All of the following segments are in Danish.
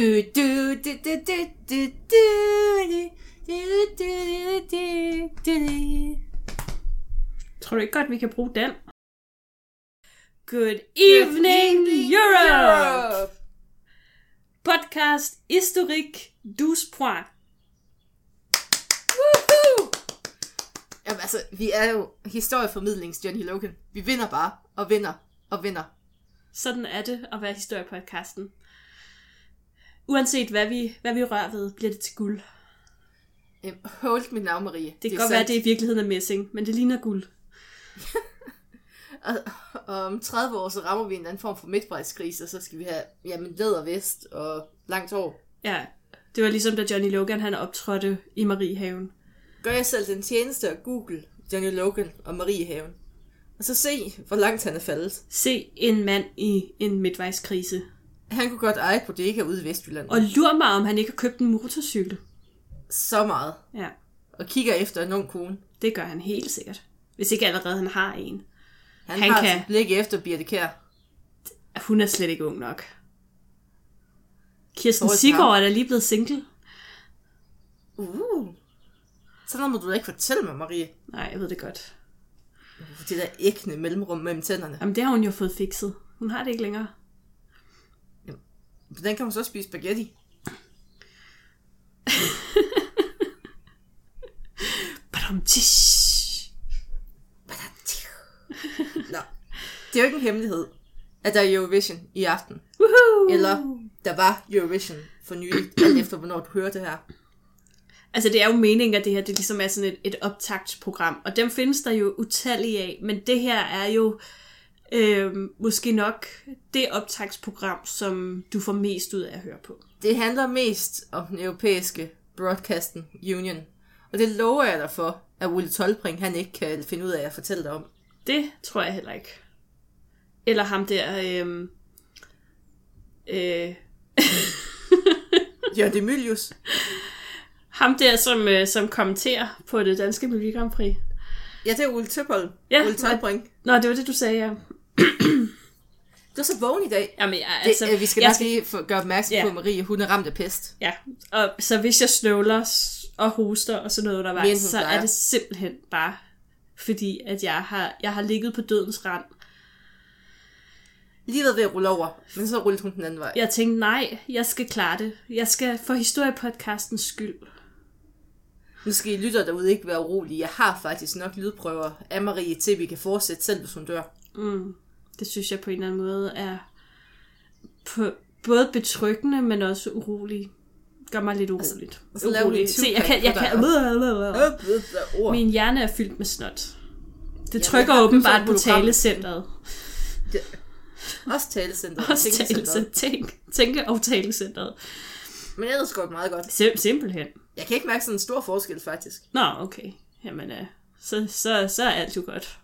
Du, du, du, du, du, du, du, du, du, du, du. Tror du ikke godt, vi kan bruge den? Good evening, Europe! Podcast historik 12 point. Woohoo! Jamen altså, vi er jo historieformidlings Johnny Logan. Vi vinder bare, og vinder, og vinder. Sådan er det at være historiepodcasten. Uanset hvad vi, hvad vi rører ved, bliver det til guld. Øhm, Hold mit navn, Marie. Det kan godt være, at det i virkeligheden er messing, men det ligner guld. Og, og om 30 år, så rammer vi en anden form for midtvejskrise, og så skal vi have jamen, vest og langt hår. Ja, det var ligesom da Johnny Logan han optrådte i Mariehaven. Gør jeg selv den tjeneste at google Johnny Logan og Mariehaven. Og så se, hvor langt han er faldet. Se en mand i en midtvejskrise. Han kunne godt eje bodega ude i Vestjylland. Og lur mig, om han ikke har købt en motorcykel. Så meget. Ja, Og kigger efter en ung kone. det gør han helt sikkert. Hvis ikke allerede han har en. Han, Han har kan- sit blik efter Birte Kjær. Hun er slet ikke ung nok. Kirsten ham. er da lige blevet single. Uh. Sådan noget må du da ikke fortælle mig, Marie. Nej, jeg ved det godt. Det der ægne mellemrum mellem tænderne. Jamen, det har hun jo fået fikset. Hun har det ikke længere. Hvordan kan man så spise spaghetti? Badum, tish. Nå. Det er jo ikke en hemmelighed, at der er Eurovision i aften. Woohoo! Eller der var Eurovision for nylig, alt efter hvornår du hører det her. Altså, det er jo meningen, at det her det ligesom er sådan et, et optagtsprogram, og dem findes der jo utallige af, men det her er jo øh, måske nok det optagtsprogram, som du får mest ud af at høre på. Det handler mest om den europæiske Broadcasting Union. Og det lover jeg dig for, at Ulle Tolbring han ikke kan finde ud af at fortælle dig om. Det tror jeg heller ikke. Eller ham der... Øh, øh, Ja, det er Mylius. ham der, som, øh, som kommenterer på det danske Melodi Grand Prix. Ja, det er Ulle Tøbold. Ja, Ulle Tolbring. Nå, det var det, du sagde, ja. Du er så vågen i dag. Jamen, jeg, Det, altså, øh, vi skal jeg nok lige få, gøre opmærksom Ja. på, at Marie hun er ramt af pest. Ja, og så hvis jeg snøvler og hoster og sådan noget undervejs, så er det simpelthen bare fordi, at jeg har, jeg har ligget på dødens rand. Lige ved at rulle over, men så rullede hun den anden vej. Jeg tænkte, nej, jeg skal klare det. Jeg skal for historiepodcastens skyld. Nu skal I lytter derude ikke være urolige. Jeg har faktisk nok lydprøver af Marie til, vi kan fortsætte selv, hvis hun dør. Mm, det synes jeg på en eller anden måde er på, både betryggende, men også urolig. Gør mig lidt uroligt. og så laver du en Se, jeg kan, jeg kan, Øh. Min hjerne er fyldt med snot. Det trykker har åbenbart på pludselig et hologram. talecenteret. Også talecenter. Også talelse, tænk, tænke- og talecenteret. Men ellers går det meget godt. Sim- simpelthen. Jeg kan ikke mærke sådan en stor forskel, faktisk. Nå, okay. Jamen, øh, så, så, så er alt jo godt.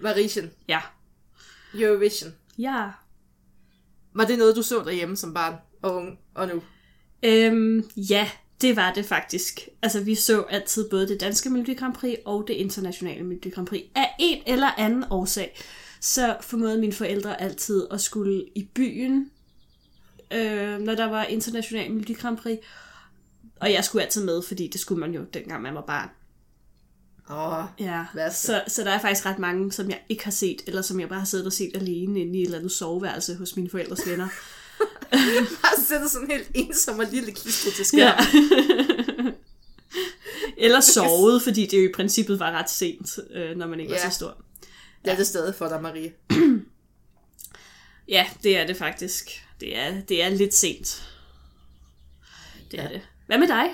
Variation. Ja. Eurovision. Ja. Var det noget, du så derhjemme som barn og ung og nu? Øhm, ja, det var det faktisk. Altså, vi så altid både det danske Melodi Grand Prix og det internationale Melodi Grand Prix. Af en eller anden årsag, så formåede mine forældre altid at skulle i byen, øh, når der var international Melodi Grand Prix. Og jeg skulle altid med, fordi det skulle man jo, dengang man var barn. Oh, Ja, Værste. så, så der er faktisk ret mange, som jeg ikke har set, eller som jeg bare har siddet og set alene inde i et eller andet soveværelse hos mine forældres venner. bare sætter sådan helt ensom og lille klistret til skærm. Ja. eller sovet, fordi det jo i princippet var ret sent, øh, når man ikke Ja. var så stor. Det er det stadig for dig, Marie. Ja, det er det faktisk. Det er, det er lidt sent. Det er Ja. det. Hvad med dig?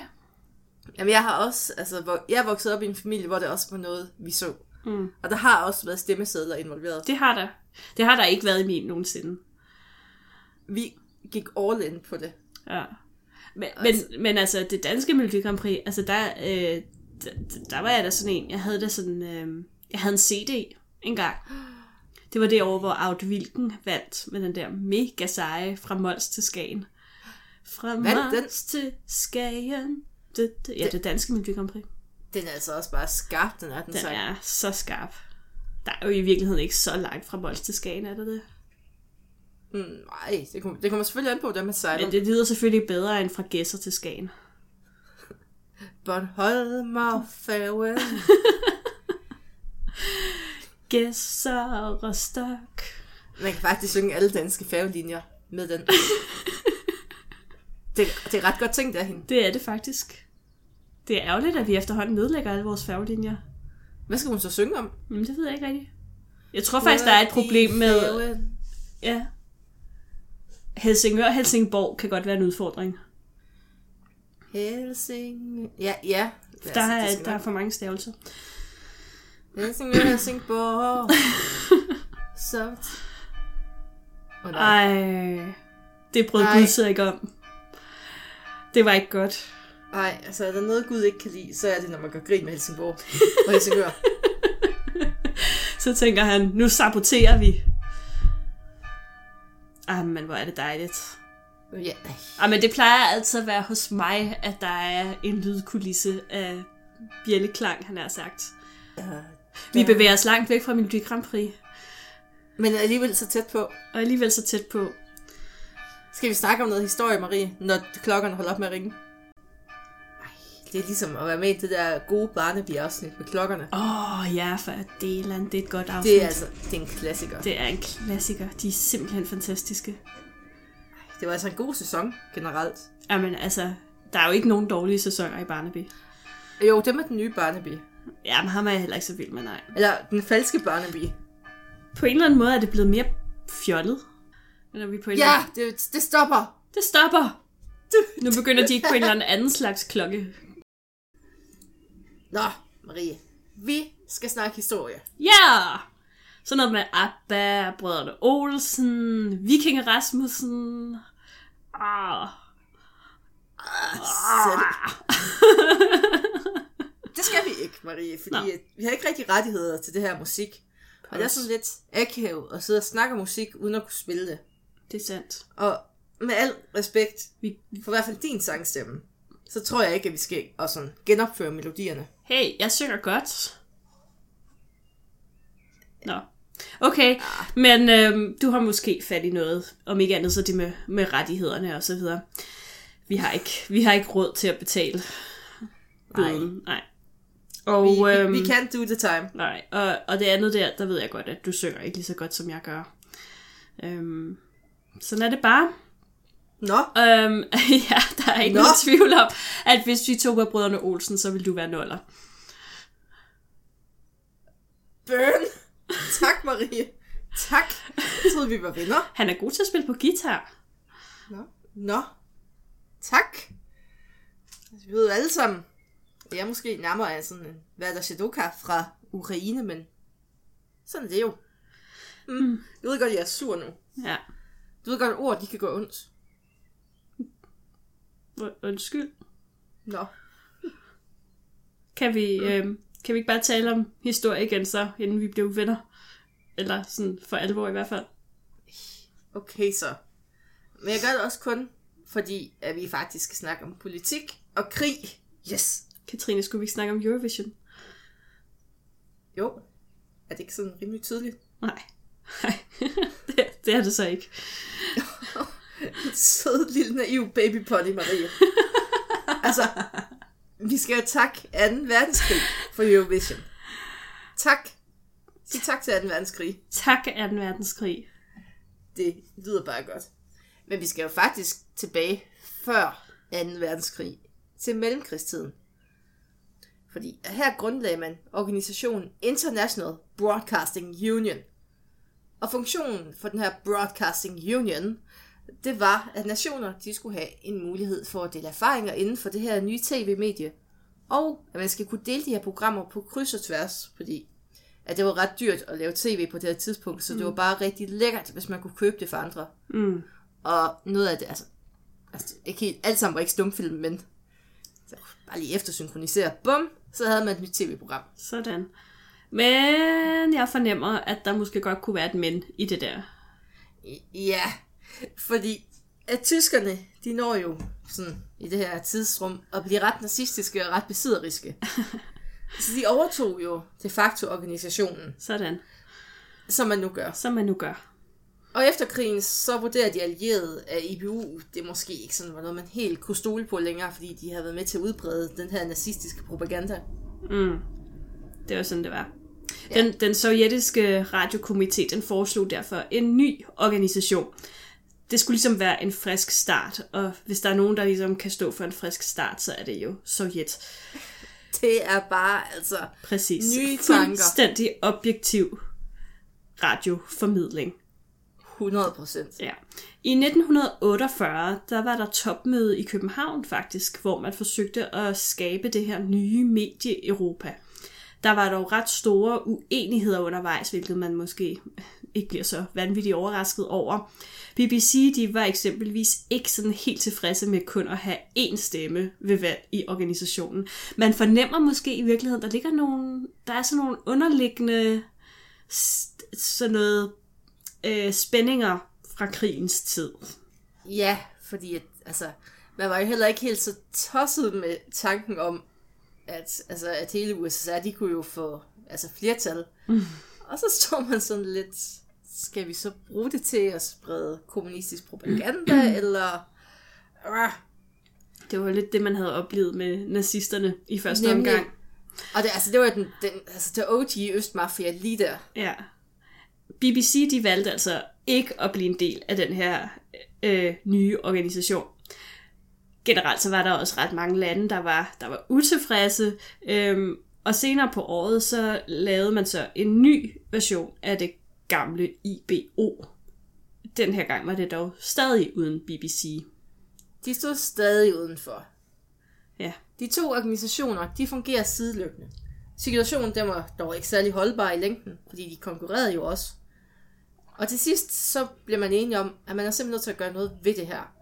Jamen, jeg har også, altså, jeg vokset op i en familie, hvor det også var noget, vi så. Mm. Og der har også været stemmesedler involveret. Det har der. Det har der ikke været i min nogensinde. Vi gik all in på det. Ja. Men, Altså- men, men altså, det danske Melodi Grand Prix, altså der, øh, der, der var jeg da sådan en, jeg havde da sådan, øh, jeg havde en CD engang. Det var det år, hvor Aud Wilken vandt med den der mega seje fra Mols til Skagen. Fra? Mols til Skagen. Det, det, ja, det danske Melodi Grand Prix. Den er altså også bare skarp, den er den, Den sang. er så skarp. Der er jo i virkeligheden ikke så langt fra Mols til Skagen, er der det? Mm, nej, det, kom, det kommer selvfølgelig an på, hvordan man sejler. Men det lyder selvfølgelig bedre end fra Gæsser til Skagen. Bornholm og Færøen. Gæsser og Rostock. Man kan faktisk synge alle danske færgelinjer med den. det, det er ret godt tænkt af hende. Det er det faktisk. Det er ærgerligt, at vi efterhånden nedlægger alle vores færgelinjer. Hvad skal hun så synge om? Men det ved jeg ikke rigtigt. Jeg tror faktisk, der er et problem med... Ja. Helsingør og Helsingborg kan godt være en udfordring. Helsing... Ja, ja. Der det er, der er for mange stavelser. Helsingør, Helsingborg. Så... Oh, nej. Ej, det brød. Gud sig ikke om. Det var ikke godt. Ej, altså er der noget Gud ikke kan lide, så er det, når man gør grin med Helsingborg og Helsingør. Så tænker han, nu saboterer vi. Ej, men hvor er det dejligt. ja, Ej, men det plejer altid at være hos mig, at der er en lydkulisse af bjælleklang, han har sagt. Vi bevæger os langt væk fra Melodi Grand Prix, men alligevel så tæt på. og alligevel så tæt på. Skal vi snakke om noget historie, Marie, når klokkerne holder op med at ringe? Ej, det er ligesom at være med i det der gode Barnaby-afsnit med klokkerne. Åh, oh, ja, for Delan, det er et godt afsnit. Det er altså det er en klassiker. det er en klassiker. De er simpelthen fantastiske. Det var altså en god sæson generelt. Jamen, altså, der er jo ikke nogen dårlige sæsoner i Barnaby. Jo, det med den nye Barnaby. Jamen, ham er jeg heller ikke så vild med, nej. Eller den falske Barnaby. På en eller anden måde er det blevet mere fjollet. Når vi på en eller Ja, anden... det, det stopper. Det stopper! Nu begynder de ikke på en eller anden slags klokke. Nå, Marie. Vi skal snakke historie. Ja! Yeah! Sådan noget med Abba, Brødrene Olsen, Viking Rasmussen. Ah. Selv. det skal vi ikke, Marie, fordi Nå. vi har ikke rigtig rettigheder til det her musik. Og det er sådan lidt akavet at sidde og snakke musik, uden at kunne spille det. Det er sandt. Og med al respekt, Vi... for i hvert fald din sangstemme, så tror jeg ikke, at vi skal og sådan genopføre melodierne. Hey, jeg synger godt. Nå. Okay, men øhm, du har måske fat i noget, om ikke andet så det med, med rettighederne og så videre. Vi har ikke, vi har ikke råd til at betale bøden. Nej. Og, Vi, øhm, vi, vi can't do the time. Nej, og, og det andet der, der ved jeg godt, at du synger ikke lige så godt, som jeg gør. Øhm, sådan er det bare. Nå, Øhm, ja, der er ikke Nå. nogen tvivl om, at hvis vi tog på brødrene Olsen, så ville du være nuller. burn. tak, Marie. Tak. Jeg troede, vi var venner. Han er god til at spille på guitar. Nå. Nå. Tak. Altså, vi ved alle sammen, jeg måske nærmere er sådan en Werder Shadoka fra Ukraine, men sådan er det jo. Mm. Jeg ved godt, at jeg er sur nu. Ja, Du ved godt, at ord, de kan gå ondt. Undskyld. Nå. Kan vi, øhm, kan vi ikke bare tale om historie igen så, inden vi blev venner? Eller sådan for alvor i hvert fald. Okay så. Men jeg gør det også kun, fordi at vi faktisk skal snakke om politik og krig. Yes. Katrine, skulle vi ikke snakke om Eurovision? Jo. Er det ikke sådan rimelig tydeligt? Nej. Nej, det, det er det så ikke. Sød lille naiv baby pony Marie. altså, vi skal jo takke 2. verdenskrig for Eurovision. Tak. Sig tak til 2. verdenskrig. Tak 2. verdenskrig. Det lyder bare godt. Men vi skal jo faktisk tilbage før 2. verdenskrig til mellemkrigstiden. Fordi her grundlagde man organisationen International Broadcasting Union. Og funktionen for den her Broadcasting Union, det var, at nationer de skulle have en mulighed for at dele erfaringer inden for det her nye tv-medie. Og at man skal kunne dele de her programmer på kryds og tværs, fordi at det var ret dyrt at lave tv på det her tidspunkt, så det var bare rigtig lækkert, hvis man kunne købe det for andre. Mm. Og noget af det, altså, altså ikke helt, alt sammen var ikke stumfilm, men så bare lige eftersynkronisere, bum, så havde man et nyt tv-program. Sådan. Men jeg fornemmer, at der måske godt kunne være et men i det der. Ja, fordi at tyskerne, de når jo sådan i det her tidsrum at blive ret nazistiske og ret besidderiske. så de overtog jo de facto organisationen, Sådan. som man nu gør. Som man nu gør. Og efter krigen, så vurderer de allierede, at IBU, det måske ikke sådan var noget, man helt kunne stole på længere, fordi de havde været med til at udbrede den her nazistiske propaganda. Mm. Det var sådan, det var. Den, den sovjetiske radiokomité, den foreslog derfor en ny organisation. Det skulle ligesom være en frisk start, og hvis der er nogen, der ligesom kan stå for en frisk start, så er det jo Sovjet. Det er bare, altså, Præcis. Nye tanker. Fuldstændig objektiv radioformidling. 100 procent. Ja. I 1948, der var der topmøde i København faktisk, hvor man forsøgte at skabe det her nye medie-Europa. Der var dog ret store uenigheder undervejs, hvilket man måske øh, ikke bliver så vanvittigt overrasket over. BBC de var eksempelvis ikke sådan helt tilfredse med kun at have én stemme ved valg i organisationen. Man fornemmer måske i virkeligheden, der ligger nogle, der er sådan nogle underliggende sådan noget øh, spændinger fra krigens tid. Ja, fordi at, altså, man var jo heller ikke helt så tosset med tanken om, at, altså, at hele USSR, de kunne jo få altså, flertal. Mm. Og så står man sådan lidt, skal vi så bruge det til at sprede kommunistisk propaganda, eller... Det var lidt det, man havde oplevet med nazisterne i første Nemlig. omgang. Og det, altså, det var den, den altså, det OG Østmafia lige der. Ja. BBC de valgte altså ikke at blive en del af den her øh, nye organisation. Generelt så var der også ret mange lande, der var, der var utilfredse, øhm, og senere på året så lavede man så en ny version af det gamle IBO. Den her gang var det dog stadig uden BBC. De stod stadig udenfor. Ja, De to organisationer, de fungerer sideløbende. Situationen den var dog ikke særlig holdbar i længden, fordi de konkurrerede jo også. Og til sidst så bliver man enige om, at man er simpelthen nødt til at gøre noget ved det her.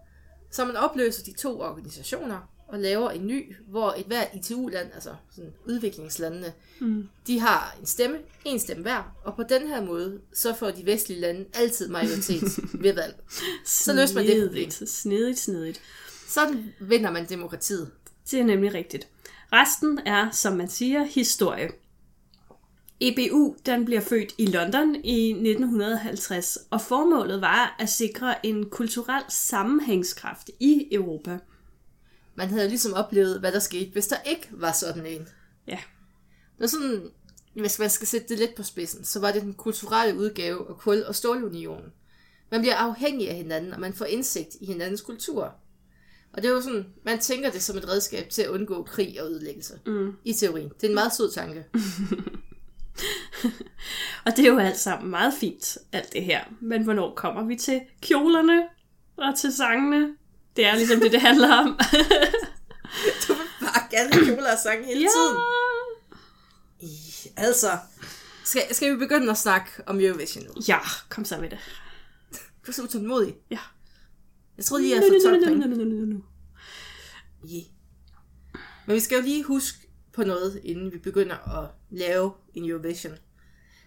Så man opløser de to organisationer og laver en ny, hvor et hvert ITU-land, altså sådan udviklingslandene, mm. de har en stemme, en stemme hver, og på den her måde, så får de vestlige lande altid majoritet ved valg. Så løser man det problem. Snedigt, snedigt. Sådan vinder man demokratiet. Det er nemlig rigtigt. Resten er, som man siger, historie. EBU den bliver født i London i 1950, og formålet var at sikre en kulturel sammenhængskraft i Europa. Man havde ligesom oplevet, hvad der skete, hvis der ikke var sådan en. Ja, Det var sådan, hvis man skal sætte det lidt på spidsen, så var det den kulturelle udgave af kul- og stålunionen. Man bliver afhængig af hinanden, og man får indsigt i hinandens kultur. Og det er jo sådan, man tænker det som et redskab til at undgå krig og ødelæggelse. Mm. I teorien. Det er en meget sød tanke. og det er jo alt sammen meget fint, alt det her. Men hvornår kommer vi til kjolerne og til sangene? Det er ligesom det, det handler om. du vil bare gerne kjoler og sange hele ja! tiden. I, altså, skal, skal vi begynde at snakke om Eurovision nu? Ja, kom så med det. Du er så utålmodig. Ja. Jeg troede lige, jeg havde fået nu, 12 nu, point. Yeah. Men vi skal jo lige huske på noget, inden vi begynder at lave en Eurovision.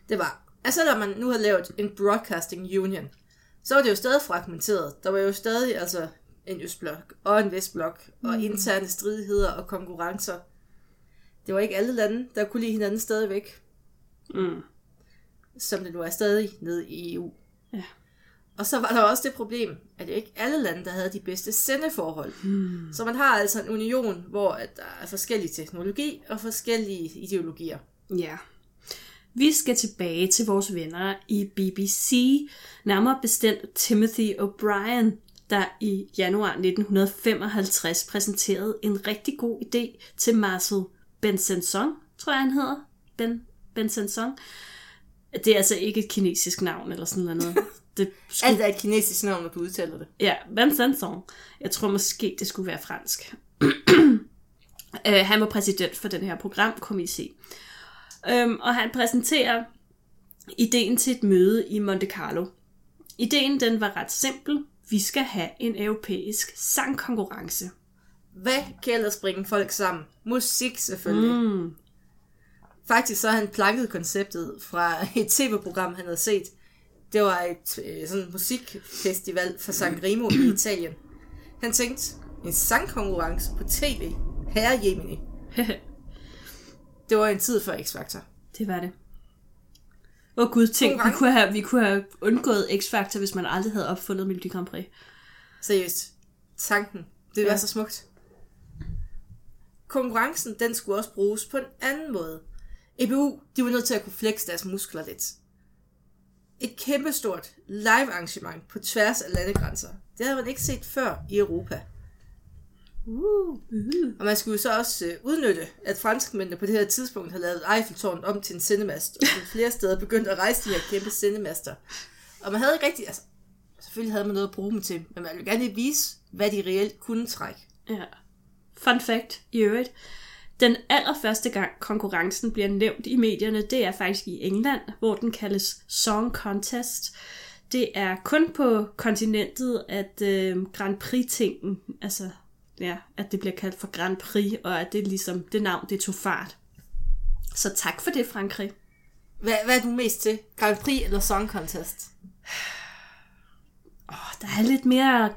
Det var, at selvom man nu har lavet en broadcasting union, så var det jo stadig fragmenteret. Der var jo stadig altså en østblok og en vestblok, og interne stridigheder og konkurrencer. Det var ikke alle lande, der kunne lide hinanden stadigvæk, Mm. som det nu er stadig nede i EU. Ja. Og så var der også det problem, at det ikke alle lande, der havde de bedste sendeforhold. Hmm. Så man har altså en union, hvor der er forskellig teknologi og forskellige ideologier. Ja. Vi skal tilbage til vores venner i BBC, nærmere bestemt Timothy O'Brien, der i januar 1955 præsenterede en rigtig god idé til Marcel Bensenson, tror jeg han hedder. Ben, Bensenson. Det er altså ikke et kinesisk navn eller sådan noget. Det skulle, Alt er et kinesisk navn, når du udtaler det. ja, Bensenson. Jeg tror måske, det skulle være fransk. uh, han var præsident for den her programkomité. Um, og han præsenterer ideen til et møde i Monte Carlo. Ideen den var ret simpel. Vi skal have en europæisk sangkonkurrence. Hvad kan ellers bringe folk sammen? Musik selvfølgelig. Mm. Faktisk så har han plakket konceptet fra et tv-program, han havde set. Det var et øh, sådan musikfestival for San Remo i Italien. Han tænkte, en sangkonkurrence på tv? Herre Jemini. Det var en tid før X-Factor. det var det. Åh oh, gud, tænk, vi kunne, have, vi kunne have undgået X-Factor, hvis man aldrig havde opfundet Melodi Grand Prix. Seriøst. Tanken. Det Ja. var så smukt. Konkurrencen, den skulle også bruges på en anden måde. EBU, de var nødt til at kunne flexe deres muskler lidt. Et kæmpestort live arrangement på tværs af landegrænser. Det havde man ikke set før i Europa. Uh, uh. Og man skulle jo så også øh, udnytte, at franskmændene på det her tidspunkt havde lavet Eiffeltårnet om til en sendemast, og flere steder begyndte at rejse de her kæmpe sendemaster. Og man havde ikke rigtig, altså, selvfølgelig havde man noget at bruge dem til, men man ville gerne vise, hvad de reelt kunne trække. Ja. Fun fact i øvrigt. Den allerførste gang konkurrencen bliver nævnt i medierne, det er faktisk i England, hvor den kaldes Song Contest. Det er kun på kontinentet, at øh, Grand Prix-tingen, altså ja, at det bliver kaldt for Grand Prix, og at det ligesom, det navn, det tog fart. Så tak for det, Frankrig. Hvad, hvad er du mest til? Grand Prix eller Song Contest? Oh, der er lidt mere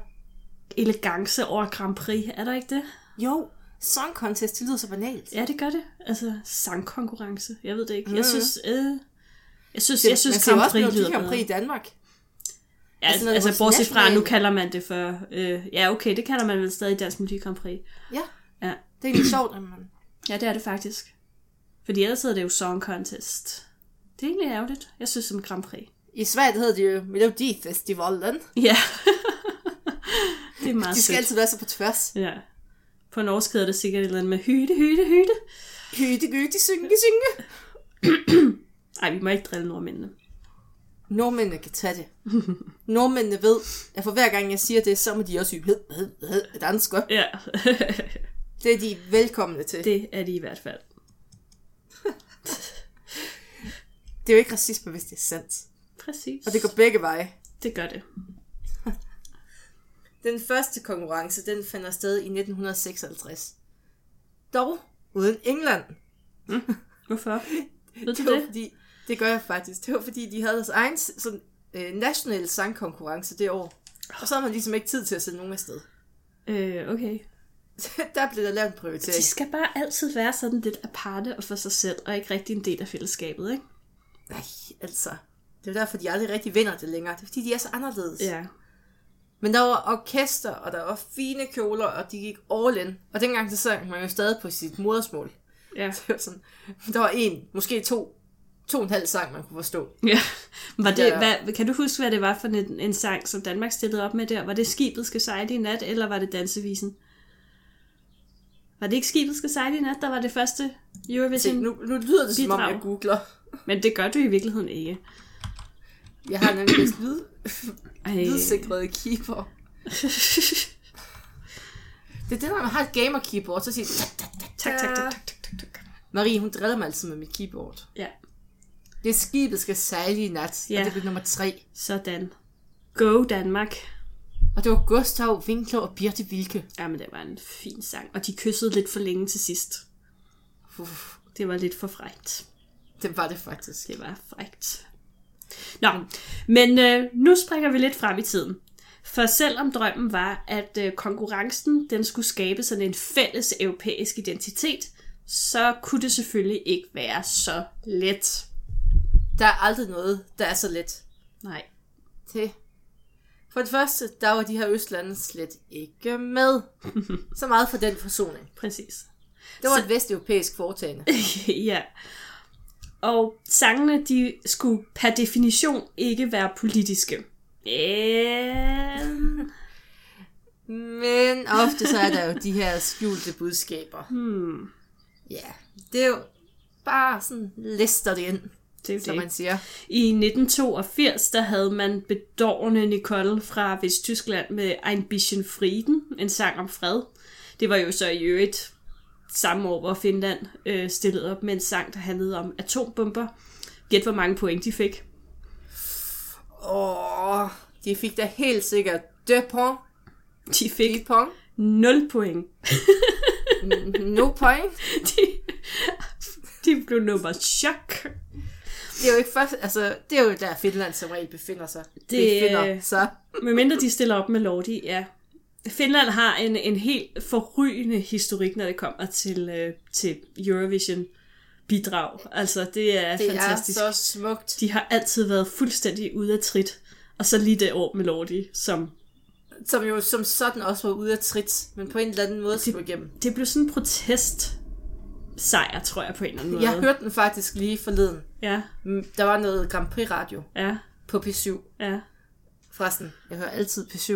elegance over Grand Prix, er der ikke det? Jo, Song Contest, det lyder så banalt. Ja, det gør det. Altså, sangkonkurrence. Jeg ved det ikke. Jeg Mhm. synes, øh, jeg synes, Det, jeg synes Grand Prix lyder Grand Prix i Danmark. Ja, altså, altså, altså bortset fra, nu kalder man det for... Øh, ja, okay, det kalder man vel stadig Dansk Melodi Grand Prix. Ja, Ja. det er lidt sjovt, at man... ja, det er det faktisk. Fordi ellers hedder det jo Song Contest. Det er egentlig ærgerligt. Jeg synes som Grand Prix. I Sverige hedder det jo Melodifestivalen. Ja. det er meget De skal sødt. altid være så på tværs. Ja. På norsk hedder det sikkert et eller andet med hytte, hytte, hytte. Hytte, gytte, synge, synge. Ej, vi må ikke drille nordmændene. Nordmændene kan tage det. Nordmændene ved, at for hver gang jeg siger det, så må de også ybe dansker. Ja, Det er de velkomne til. Det. det er de i hvert fald. det er jo ikke racisme, hvis det er sandt. Præcis. Og det går begge veje. det gør det. Den første konkurrence, den fandt sted i 1956. Dog uden England. Hvorfor? Ved Det du var det? fordi, det gør jeg faktisk. Det var fordi, de havde deres egen sådan, øh, national sangkonkurrence det år. Og så havde man ligesom ikke tid til at sende nogen afsted. Øh, okay. der blev der lavet en De prioritering. skal bare altid være sådan lidt aparte og for sig selv, og ikke rigtig en del af fællesskabet, ikke? Nej, altså. Det er derfor, de aldrig rigtig vinder det længere. Det er fordi, de er så anderledes. Ja. Men der var orkester, og der var fine kjoler, og de gik all in. Og dengang så sang man jo stadig på sit modersmål. Ja. Var sådan, der var en, måske to, to og en halv sang, man kunne forstå. ja. Var det, Ja. hvad, kan du huske, hvad det var for en, en sang, som Danmark stillede op med der? Var det Skibet skal sejle i nat, eller var det Dansevisen? Var det ikke Skibet skal sejle i nat, der var det første Se, Eurovision? nu, nu lyder det som om, Bidrag. jeg googler. Men det gør du i virkeligheden ikke. Jeg har nemlig vist lyd, lydsikrede keyboard. Det er det, når man har et gamer keyboard, så siger det, Tak, tak, tak, tak, tak, tak, tak. Marie, hun driller mig altid med mit keyboard. Ja, Det skibet skal sejle i nat, Ja. og det blev nummer tre. sådan. Go Danmark. Og det var Gustav Winkler og Birte Wilke. Jamen, det var en fin sang. Og de kyssede lidt for længe til sidst. Uff, Det var lidt for frægt. det var det faktisk. Det var frægt. Nå, men øh, nu springer vi lidt frem i tiden. For selvom drømmen var, at øh, konkurrencen den skulle skabe sådan en fælles europæisk identitet, så kunne det selvfølgelig ikke være så let. Der er aldrig noget, der er så let. Nej. til. For det første, der var de her Østlande slet ikke med. Så meget for den forsoning. Præcis. Det var et vesteuropæisk foretagende. ja. Og sangene, de skulle per definition ikke være politiske. Men... Men ofte så er der jo de her skjulte budskaber. Hmm, Ja, det er jo bare sådan lister det ind, det er som det. man siger. I 1982, der havde man bedårende Nicole fra Vesttyskland med Ein bisschen Frieden, en sang om fred. Det var jo så i øvrigt samme år, hvor Finland øh, stillede op med en sang, der handlede om atombomber. Gæt, hvor mange point de fik. Åh, de fik da helt sikkert deux points. De fik Fik point. 0 point. No point. De, de blev nummer chok. Det er jo ikke først, altså, det er jo der Finland som regel befinder sig. Det- befinder sig. Medmindre de stiller op med Lordi, ja. Finland har en, en helt forrygende historik, når det kommer til, øh, til Eurovision. bidrag. Altså, det er Det fantastisk. er så smukt. De har altid været fuldstændig ude af trit. Og så lige det år med Lordi, som... Som jo som sådan også var ude af trit, men på en eller anden måde slog igennem. Det blev sådan en protest sejr, tror jeg, på en eller anden måde. Jeg hørte den faktisk lige forleden. Ja, Mm, Der var noget Grand Prix Radio ja, på P7. ja. Forresten, jeg hører altid P7.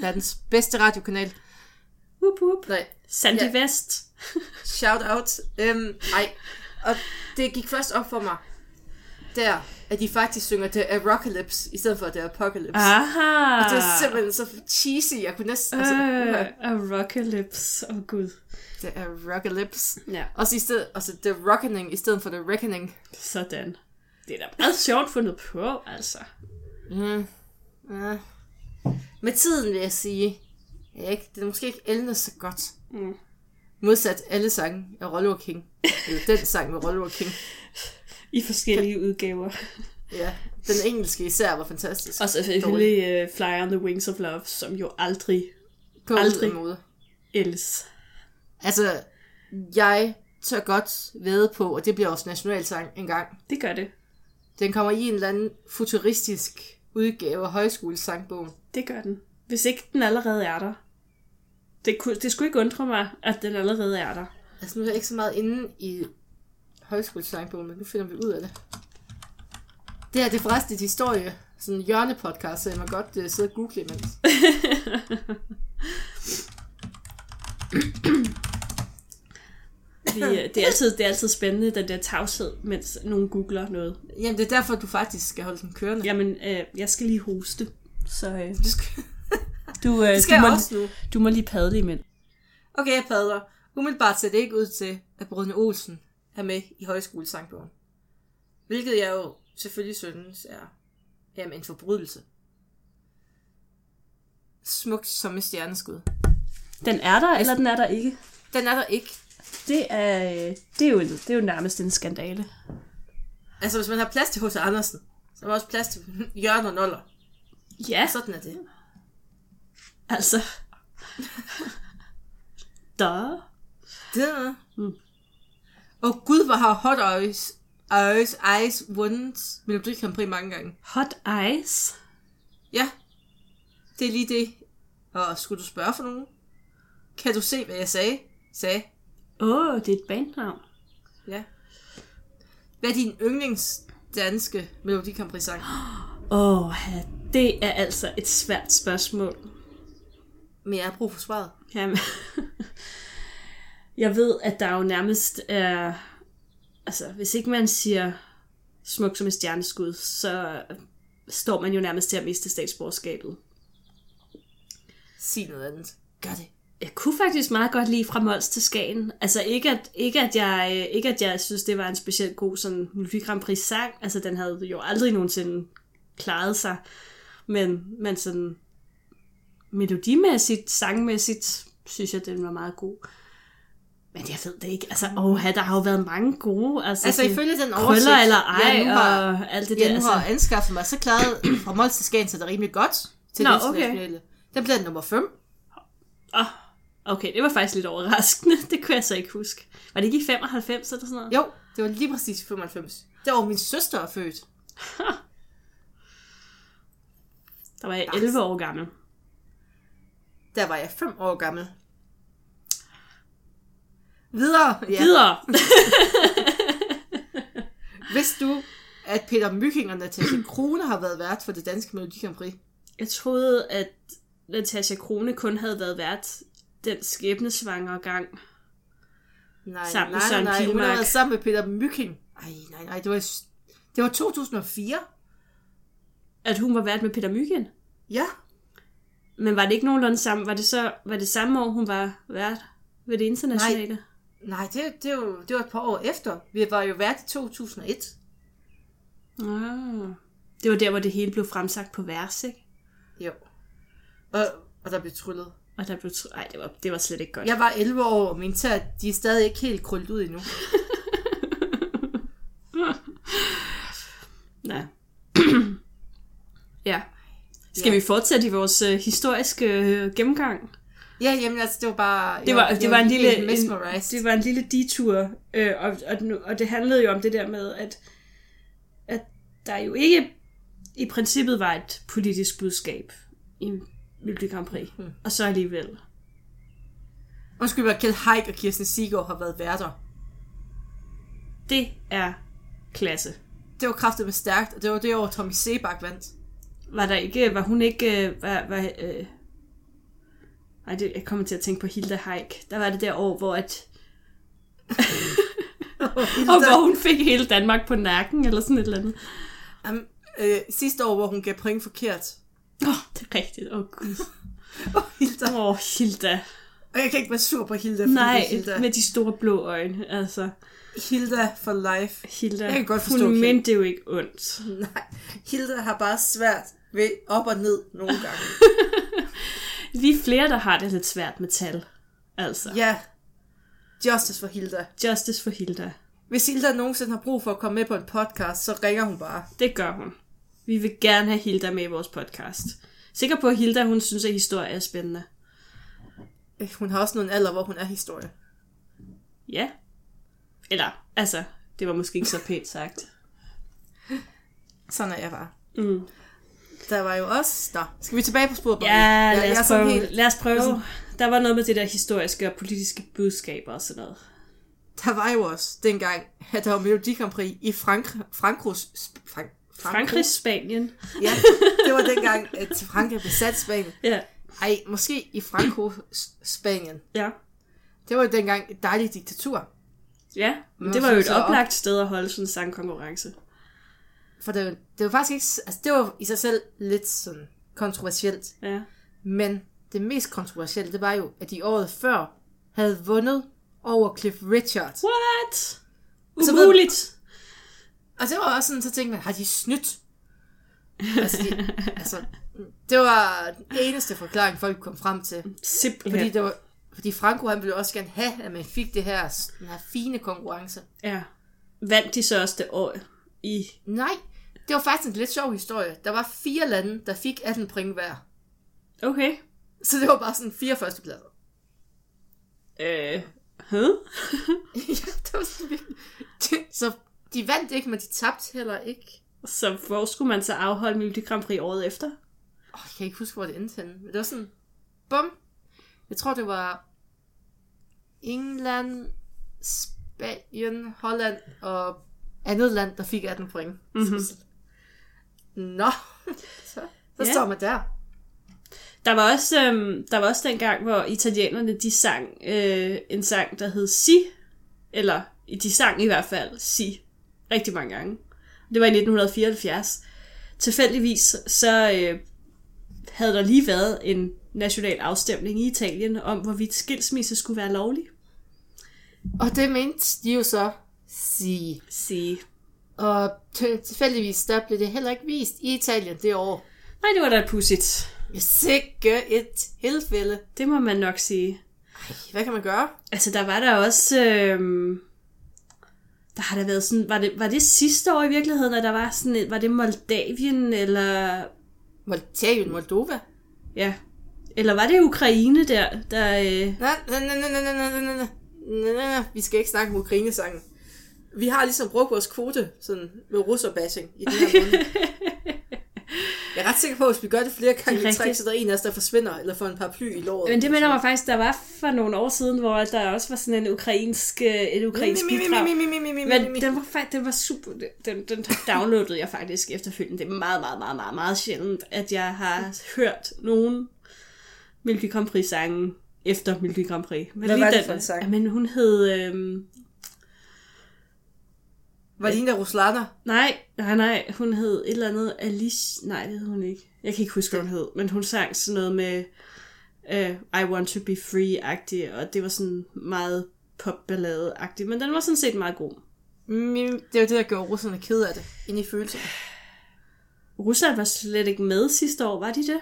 Verdens bedste radiokanal. Whoop, whoop. Nej, Sandy Ja. West. shout out. Øhm, ej, og det gik først op for mig, der, at de faktisk synger The Apocalypse, i stedet for The Apocalypse. Aha! Og det var simpelthen så cheesy, jeg kunne næsten... Altså, Øh, uh, a rockalypse. Åh, oh, gud. The Apocalypse. Ja, Også i stedet, altså The Reckoning, i stedet for The Reckoning. sådan. Det er da meget sjovt fundet på, altså. Mm. Ja. Med tiden vil jeg sige, ja, ikke? det er måske ikke ældet så godt. Mm. Modsat alle sange af Rollo King. Eller den sang med Rollo King. I forskellige udgaver. Ja, den engelske især var fantastisk. Og selvfølgelig uh, Fly on the Wings of Love, som jo aldrig på aldrig. måde. ældes. Altså, jeg tør godt ved på, og det bliver også nationalsang en gang. Det gør det. Den kommer i en eller anden futuristisk udgave af højskolesangbogen. Det gør den. Hvis ikke den allerede er der. Det, kunne, det skulle ikke undre mig, at den allerede er der. Altså, nu er jeg ikke så meget inde i højskolesangbogen, men nu finder vi ud af det. Det her det er forresten et historie, sådan en hjørnepodcast, så jeg må godt uh, sidde og google imens. Vi, øh, det, er altid, det er altid spændende, den der tavshed, mens nogen googler noget. Jamen, det er derfor, du faktisk skal holde den kørende. Jamen, øh, jeg skal lige hoste. Så øh, Du skal, du, øh, skal du, må, også nu. du må lige padle imens. Okay, jeg padler. Umiddelbart ser det ikke ud til, at Brødne Olsen er med i højskolesangbogen. Hvilket jeg jo selvfølgelig synes er jamen, en forbrydelse. Smukt som et stjerneskud. Den er der, eller den er der ikke? Den er der ikke. Det er, det er, jo, det er jo nærmest en skandale. Altså, hvis man har plads til H.C. Andersen, så er der også plads til Jørgen og Noller. Ja, Sådan er det. altså. Da. Det mm. Og gud, hvor har Hot Eyes, Eyes, Eyes vundet Melodi Grand Prix mange gange. Hot Eyes. Ja, det er lige det. Og skulle du spørge for nogen? Kan du se, hvad jeg sagde? Sagde. Åh, oh, det er et bandnavn. Ja. Hvad er din yndlings danske Melodi Grand Prix sang? Åh, oh, det er altså et svært spørgsmål. Men jeg har brug for svaret. Jamen, jeg ved, at der jo nærmest er... Altså, hvis ikke man siger smuk som et stjerneskud, så står man jo nærmest til at miste statsborgerskabet. Sig noget andet. Gør det. Jeg kunne faktisk meget godt lide fra Mols til Skagen. Altså ikke at, ikke at, jeg, øh, ikke at jeg synes, det var en specielt god sådan Melodi Grand Prix sang. Altså den havde jo aldrig nogensinde klaret sig. Men, men sådan melodimæssigt, sangmæssigt, synes jeg, den var meget god. Men jeg ved det ikke. Altså, åh, der har jo været mange gode. Altså, Altså ifølge den oversigt, krøller eller ej, jeg nu har, og alt det jeg der. nu Altså, har anskaffet mig, så klarede fra Mols til Skagen sig det rimelig godt til Nå, det okay. Den blev nummer 5. åh, okay, det var faktisk lidt overraskende. Det kunne jeg så ikke huske. Var det ikke i 95 eller sådan noget? Jo, det var lige præcis i 95. Det var min søster er født. Der var jeg 11 år gammel. Der var jeg 5 år gammel. Videre. Ja. Videre. Vidste du, at Peter Mykking og Natasha Krone har været vært for det danske Melodi Grand Prix? Jeg troede, at Natasha Krone kun havde været vært den skæbnesvangre gang. Nej, Sammen med nej, nej, Søren nej. Hun har Pilmark. været sammen med Peter Mykking. Ej, nej, nej, det var, det var 2004. At hun var vært med Peter Myggen. Ja, Men var det ikke nogenlunde samme? Var det så var det samme år, hun var vært ved det internationale? nej, det, det, er jo, det var et par år efter. Vi var jo vært i 2001. Ah. Det var der, hvor det hele blev fremsagt på vers, ikke? Jo. Og, og der blev tryllet. Og der blev... Ej, det var, det var slet ikke godt. Jeg var 11 år, og mine tæer, de er stadig ikke helt krøllet ud endnu. Nej. ja. Skal vi fortsætte i vores øh, historiske øh, gennemgang? Ja, jamen altså, det var bare... Det var, jeg, det var en lille, en, det var en lille detur, øh, og, og, og det handlede jo om det der med, at, at der jo ikke i princippet var et politisk budskab i Melodi Grand Prix, Hmm. og så alligevel. Undskyld mig, Kjeld Haik og Kirsten Sigård har været værter. Det er klasse. Det var kraftigt med stærkt, og det var det år, Tommy Sebak vandt. Var der ikke, var hun ikke, øh, var, var, øh, ej, det, jeg kommer til at tænke på Hilda Haik. Der var det der år, hvor at, og hvor hun fik hele Danmark på nakken, eller sådan et eller andet. Um, øh, sidste år, hvor hun gav point forkert. Åh, oh, det er rigtigt. Åh, oh, gud. Åh, Hilda. Åh, oh, Hilda. Og jeg kan ikke være sur på Hilda, fordi Nej, det er Hilda. med de store blå øjne. Altså, Hilda for life. Hilda, Jeg kan godt forstå hun mente det jo ikke ondt. Nej, Hilda har bare svært ved op og ned nogle gange. Vi er flere, der har det lidt svært med tal. Altså, ja, justice for Hilda. justice for Hilda. Hvis Hilda nogensinde har brug for at komme med på en podcast, så ringer hun bare. Det gør hun. Vi vil gerne have Hilda med i vores podcast. Sikker på, at Hilda, hun synes, at historie er spændende. Øh, Hun har også nogen alder, hvor hun er historie. Ja. Eller, altså, det var måske ikke så pænt sagt. Sådan er jeg bare. Mm. Der var jo også... Nå, skal vi tilbage på sporet? Ja, jeg lad os, prøve. helt- lad os prøve. Der var noget med det der historiske og politiske budskaber og sådan noget. Der var jo også dengang, at der var Melodi Grand Prix i Frank Frankros... Frank, Frankrig, Spanien. Ja, det var dengang, at Frankrig besat Spanien. Ja. Ej, måske i Franco Spanien. Ja. Det var jo dengang et dejligt diktatur. Ja, men det var jo et så op- oplagt sted at holde sådan en sangkonkurrence. For det, var- det var faktisk ikke... Altså, det var i sig selv lidt sådan kontroversielt. Ja. Men det mest kontroversielle, det var jo, at de året før havde vundet over Cliff Richard. What? Så ved- Umuligt. Og det var også sådan, så tænkte man, har de snydt? altså, de, altså, det var den eneste forklaring, folk kom frem til. Simpelthen. Fordi, det var, fordi Franco, han ville også gerne have, at man fik det her, den her fine konkurrence. Ja. Vandt de så også det år i... Nej, det var faktisk en lidt sjov historie. Der var fire lande, der fik 18 point hver. Okay. Så det var bare sådan fire førstepladser. Øh. Huh? ja, det var sådan virkelig- Så de vandt ikke, men de tabte heller ikke. Så hvor skulle man så afholde Melodi Grand Prix året efter? Oh, jeg kan ikke huske, hvor det endte henne. Men det var sådan, bum. Jeg tror, det var England, Spanien, Holland og andet land, der fik 18 point. Mm-hmm. Nå, så, så Ja. står man der. Der var også, øhm, der var også den gang, hvor italienerne de sang øh, en sang, der hed Si. Eller de sang i hvert fald Si. Rigtig mange gange. Det var i 1974. Tilfældigvis så øh, havde der lige været en national afstemning i Italien om, hvorvidt skilsmisse skulle være lovlig. Og det mente de jo så sige. Si. Og til- tilfældigvis, der blev det heller ikke vist i Italien det år. Nej, det var da pudsigt. Sikke et tilfælde. Det må man nok sige. Hvad kan man gøre? Altså, der var der også... Øhm, der har der været sådan, var det, var det sidste år i virkeligheden, at der var sådan, var det Moldavien, eller... Moldavien, Moldova? Ja. Eller var det Ukraine der, der... Nej, nej, nej, nej, nej, nej, nej, nej, vi skal ikke snakke om Ukraine-sangen. Vi har ligesom brugt vores kvote sådan, med russerbashing i den her måned. Jeg er ret sikker på, at hvis vi gør det flere gange Det i træk, så der er en af os, der forsvinder, eller får en paraply i låret. men det minder mig faktisk, der var for nogle år siden, hvor der også var sådan en ukrainsk, øh, et ukrainsk bidrag. Men den var, faktisk, den var super, den, den downloadede jeg faktisk efterfølgende. Det er meget, meget, meget, meget, meget sjældent, at jeg har hørt nogen Melodi Grand Prix sange efter Melodi Grand Prix. Men Hvad lige var det den- for en sang? Jamen, hun hed... Øhm, Var det hende der Ruslana? nej, nej, nej, hun hed et eller andet Alice... Nej, det hed hun ikke. Jeg kan ikke huske, hvad hun hed. Men hun sang sådan noget med uh, I Want To Be Free-agtig, og det var sådan meget popballade-agtigt. Men den var sådan set meget god. Mi- Det var det, der gjorde russerne ked af det, inde i følelserne. Rusland var slet ikke med sidste år, var de det?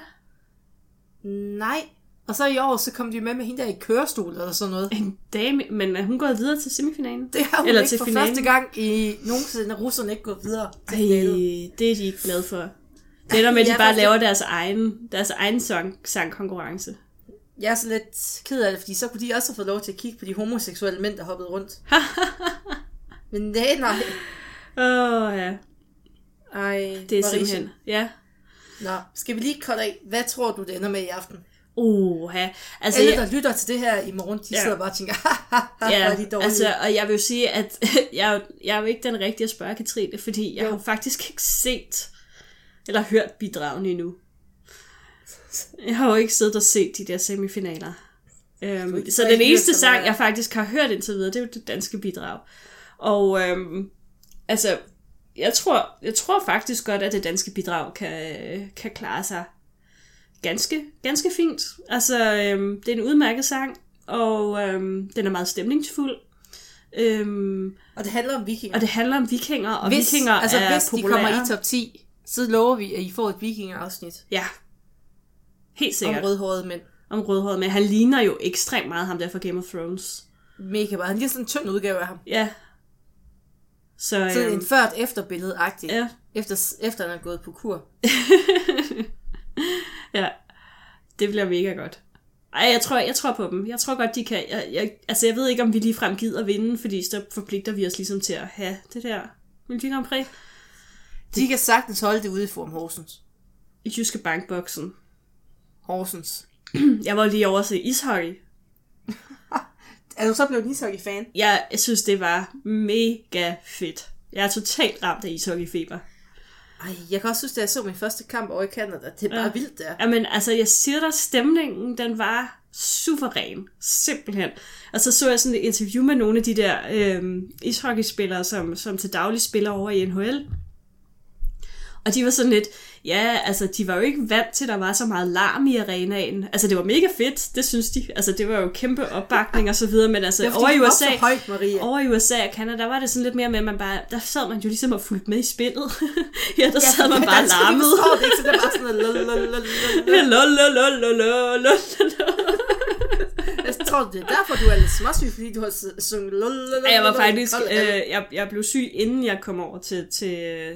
Nej. Og så i år, så kom de med med hende der i kørestol eller sådan noget. En dame, men er hun gået videre til semifinalen? Det har hun Eller ikke til for finalen? første gang i nogensinde, russerne ikke gået videre til Ej, finalen. det er de ikke glade for. Det er der med, at de Ja, bare laver deres egen, deres egen sang, sangkonkurrence. Jeg er så lidt ked af det, fordi så kunne de også have fået lov til at kigge på de homoseksuelle mænd, der hoppede rundt. Men nej, nej. Åh, oh, ja. Ej, Det er hvor simpelthen... Ja. Nå, skal vi lige korte af. Hvad tror du, det ender med i aften? Ja. Altså, Alle, jeg, der lytter til det her i morgen, de Ja. sidder bare og tænker, ja, er de dårlige. altså, og jeg vil jo sige, at jeg, jeg er jo ikke den rigtige at spørge Katrine, fordi jeg Jo. har faktisk ikke set eller hørt bidragene endnu. Jeg har jo ikke siddet og set de der semifinaler. Øhm, så den eneste sang, jeg faktisk har hørt indtil videre, det er jo det danske bidrag. Og øhm, altså, jeg tror, jeg tror faktisk godt, at det danske bidrag kan, kan klare sig ganske, ganske fint. Altså, øhm, det er en udmærket sang, og øhm, den er meget stemningsfuld. Øhm, Og det handler om vikinger. og det handler om vikinger, og hvis, vikinger altså, er hvis populære. de kommer i top 10, så lover vi, at I får et vikingerafsnit Ja, helt om sikkert. rødhårede mænd. om rødhåret, men han ligner jo ekstremt meget ham der fra Game of Thrones. Mega meget. Han lige sådan en tynd udgave af ham. Ja. Så, Sådan øhm, en før efter billede agtigt ja, efter, efter han er gået på kur. ja, det bliver mega godt. Ej, jeg tror, jeg tror på dem. Jeg tror godt, de kan... Jeg, jeg, altså, jeg ved ikke, om vi ligefrem gider vinde, fordi så forpligter vi os ligesom til at have det der Melodi Grand Prix De kan sagtens holde det ude i Form Horsens. i Jyske Bankboksen. Horsens. Jeg var lige over at se ishockey. Er du så blevet en ishockey-fan? Jeg synes, det var mega fedt. Jeg er totalt ramt af ishockeyfeber. Ej, jeg kan også synes, da jeg så min første kamp over i Canada, det er bare Ja. vildt der. Jamen, altså, jeg siger dig, stemningen, den var suveræn. Simpelthen. Og så så jeg sådan et interview med nogle af de der øh, ishockeyspillere, som, som til daglig spiller over i NHL. Og de var sådan lidt, ja, altså de var jo ikke vant til, at der var så meget larm i arenaen. Altså det var mega fedt, det synes de. Altså det var jo kæmpe opbakning og så videre, men altså var, over i, USA, højt, Maria. over i USA og Canada, var det sådan lidt mere med, at man bare, der sad man jo ligesom og fulgte med i spillet. ja, der ja, sad man bare larmet. Det ikke, det var sådan noget jeg tror, det derfor, du er lidt småsyg, fordi du har sunget lol, lol, lol, faktisk, jeg, jeg blev syg, inden jeg kom over til, til,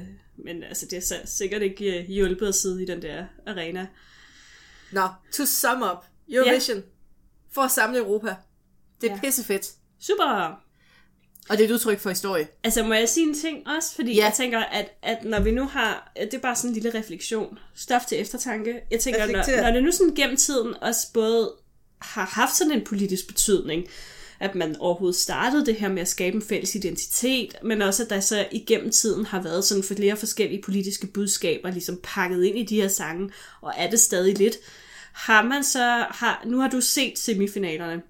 men altså, det har sikkert ikke øh, hjulpet at sidde i den der arena. Nå, to sum up. Eurovision. For at samle Europa. Det er Ja. pissefedt. Super! Og det er et udtryk for historie. Altså, må jeg sige en ting også? Fordi Ja. jeg tænker, at, at når vi nu har... Det er bare sådan en lille refleksion. Stof til eftertanke. Jeg tænker, når, når det nu sådan gennem tiden også både har haft sådan en politisk betydning, at man overhovedet startede det her med at skabe en fælles identitet, men også at der så igennem tiden har været sådan flere forskellige politiske budskaber ligesom pakket ind i de her sange, og er det stadig lidt. Har man så... Har, nu har du set semifinalerne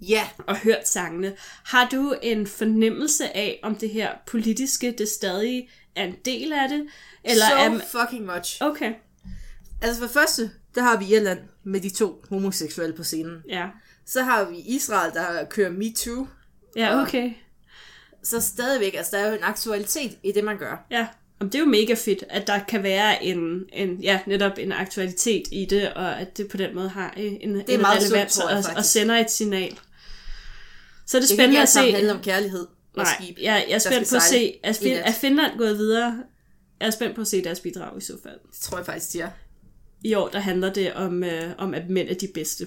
Ja, og hørt sangene. Har du en fornemmelse af, om det her politiske, det stadig er en del af det? Eller so er, fucking much. Okay, Altså for første, der har vi Irland med de to homoseksuelle på scenen. ja. Så har vi Israel, der kører MeToo. Ja, okay. Så stadigvæk, altså der er jo en aktualitet i det, man gør. Ja, Jamen, det er jo mega fedt, at der kan være en, en, ja, netop en aktualitet i det, og at det på den måde har en, en er meget sundt, relevans tror jeg, og, og sender et signal. Så er det Det kan spændende at se. handle om kærlighed og Nej, skib. jeg, jeg er spændt på at se, er, fin, er Finland gået videre? Jeg er spændt på at se deres bidrag i så fald. Det tror jeg faktisk, de er. I år, der handler det om, øh, om at mænd er de bedste.